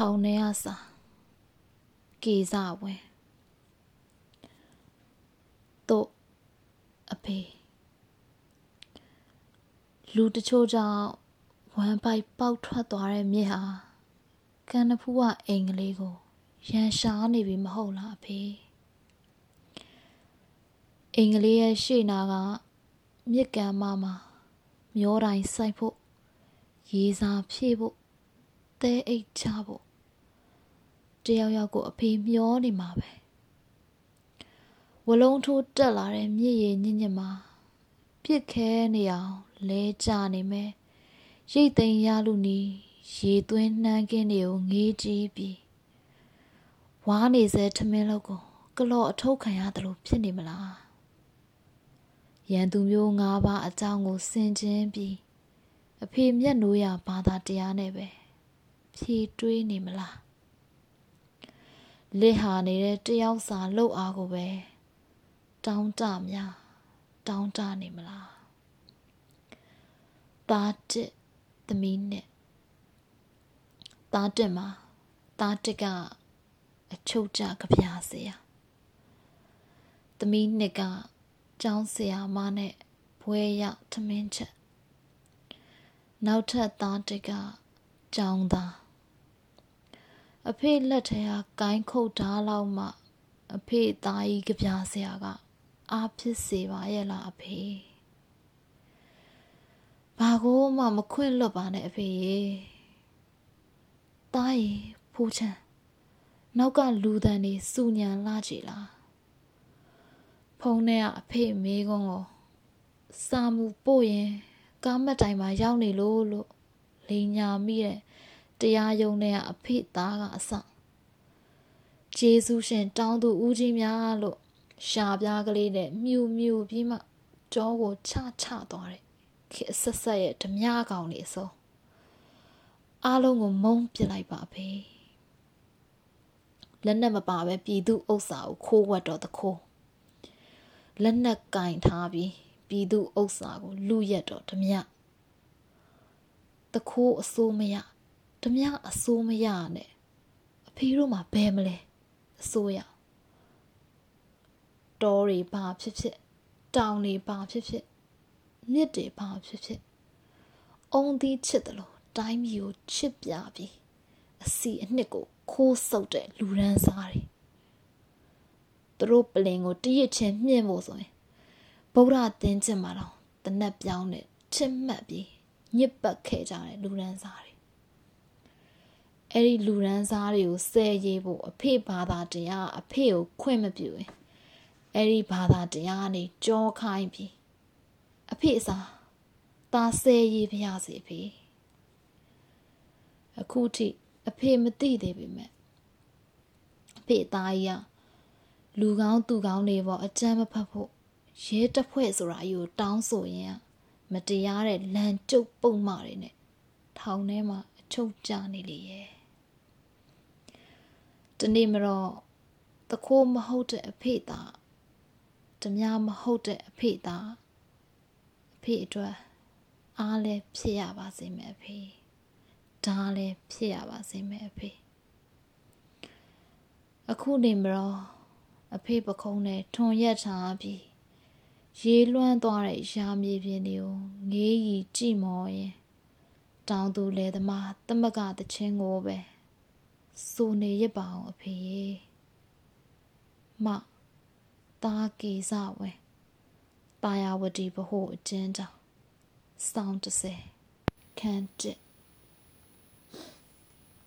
ထောင်ထဲအစာကေစဝင်တို့အဖေလူတချို့ကြောင့်ဝမ်းပိုက်ပေါက်ထွက်သွားတဲ့မြစ်ဟာကန်နဖူးကအိမ်ကလေးကိုရန်ရှားနေပြီမဟုတ်လားအဖေအိမ်ကလေးရဲ့ရှေ့နာကမြစ်ကန်မမှာမျောတိုင်းစိုက်ဖို့ရေစာဖြည့်ဖို့သဲအိတ်ချဖို့ တယောက်ယောက်ကိုအဖေမျောနေမှာပဲဝလုံးထိုးတက်လာတဲ့မြစ်ရည်ညစ်ညစ်မှာပြစ်ခဲနေအောင်လဲကြနေမယ်ရိတ်သိမ်းရလူနီရေသွင်းနှမ်းကင်းတွေကိုငေးကြည့်ပြီးဝါးနေစေထမင်းလောက်ကိုကလော့အထုတ်ခံရတယ်လို့ဖြစ်နေမလားရန်သူမျိုး၅ပါးအကြောင်းကိုစင်ချင်းပြီးအဖေမျက်နှိုးရဘာသာတရားနဲ့ပဲဖြေတွေးနေမလား လက်ဟာနေတဲ့တယောက်စာလှုပ်အားကိုပဲတောင်းတများတောင်းတနေမလားသားတစ်သမီးနဲ့သားတစ်မှာသားတစ်ကအချုပ်ကြကြပြားစေရသမီးနှစ်ကကျောင်းဆရာမနဲ့ဘွဲရောက်ထမင်းချက်နောက်ထပ်သားတစ်ကကျောင်းသား အဖေလက်ထဲကကိုင်းခုတ်ဓားလောက်မှ အဖေသားကြီးကြပြားဆရာက အားဖြစ်စေပါရဲ့လားအဖေဘာကိုမှမခွင့်လွတ်ပါနဲ့အဖေရေသားရီဖူးချမ်းနောက်ကလူတန်နေစူညံလာကြည်လားဖုန်းထဲကအဖေမေးကုန်းကိုစာမှုပို့ရင်ကားမတိုင်မှာရောက်နေလို့လို့လိန်ညာမိတဲ့ တရားယုံနဲ့ကအဖေသားကအစဂျေစုရှင်တောင်းသူဦးကြီးများလို့ရှာပြားကလေးနဲ့မြူမြူပြီးမှကြောကိုချချသွားတယ်ခေဆက်ဆက်ရဲ့ဓမြကောင်လေးအစုံအားလုံးကိုမုံပစ်လိုက်ပါဖေလက်နဲ့မပါပဲပြည်သူဥစ္စာကိုခိုးဝတ်တော့တခိုးလက်နဲ့ကင်ထားပြီးပြည်သူဥစ္စာကိုလူရက်တော့ဓမြတခိုးအစိုးမရ ဓမြအစိုးမရနဲ့အဖေတို့မှဘယ်မလဲအစိုးရတောတွေဘာဖြစ်ဖြစ်တောင်တွေဘာဖြစ်ဖြစ်မြစ်တွေဘာဖြစ်ဖြစ်အုံသီးချစ်တယ်လို့တိုင်းပြည်ကိုချစ်ပြပြီးအစီအနှစ်ကိုခိုးဆုပ်တဲ့လူရန်စားတွေသူတို့ပလင်ကိုတရစ်ချင်းမြင့်ဖို့ဆိုရင်ဗုဒ္ဓသင်္ချင်မှာတော့တနက်ပြောင်းနဲ့ချစ်မှတ်ပြီးညစ်ပတ်ခဲ့ကြတဲ့လူရန်စားတွေ အဲ့ဒီလူရန်စားတွေကိုဆဲရေးဖို့အဖေဘာသာတရားအဖေကိုခွင့်မပြုရင်အဲ့ဒီဘာသာတရားကနေကြောခိုင်းပြီးအဖေအစားသားဆဲရေးဖျားစီအဖေအခုထိအဖေမသိသေးပေမဲ့အဖေသားကြီးကလူကောင်းသူကောင်းတွေပေါ်အကြမ်းမဖက်ဖို့ရဲတပ်ဖွဲ့ဆိုတာအယူတောင်းဆိုရင်မတရားတဲ့လန်ကျုပ်ပုံမှတွေနဲ့ထောင်ထဲမှာအချုပ်ကျနေလေရဲ့ တနေ့မတော့တခိုးမဟုတ်တဲ့အဖေသားဓမြမဟုတ်တဲ့အဖေသားအဖေအတွက်အားလည်းဖြစ်ရပါစေမယ်အဖေဒါလည်းဖြစ်ရပါစေမယ်အဖေအခုနေမတော့အဖေပခုံးနဲ့ထွန်ရက်ထားပြီးရေလွှမ်းသွားတဲ့ရာမြေပြင်တွေကိုငေးရီကြည့်မော်ရင်တောင်သူလေသမားတမကတချင်းကိုပဲ စိုးနေရပါအောင်အဖေမတာကေစဝဲတာယာဝတီဘဟုအကျဉ်းကြောင့်စောင်း30ခန်းတစ်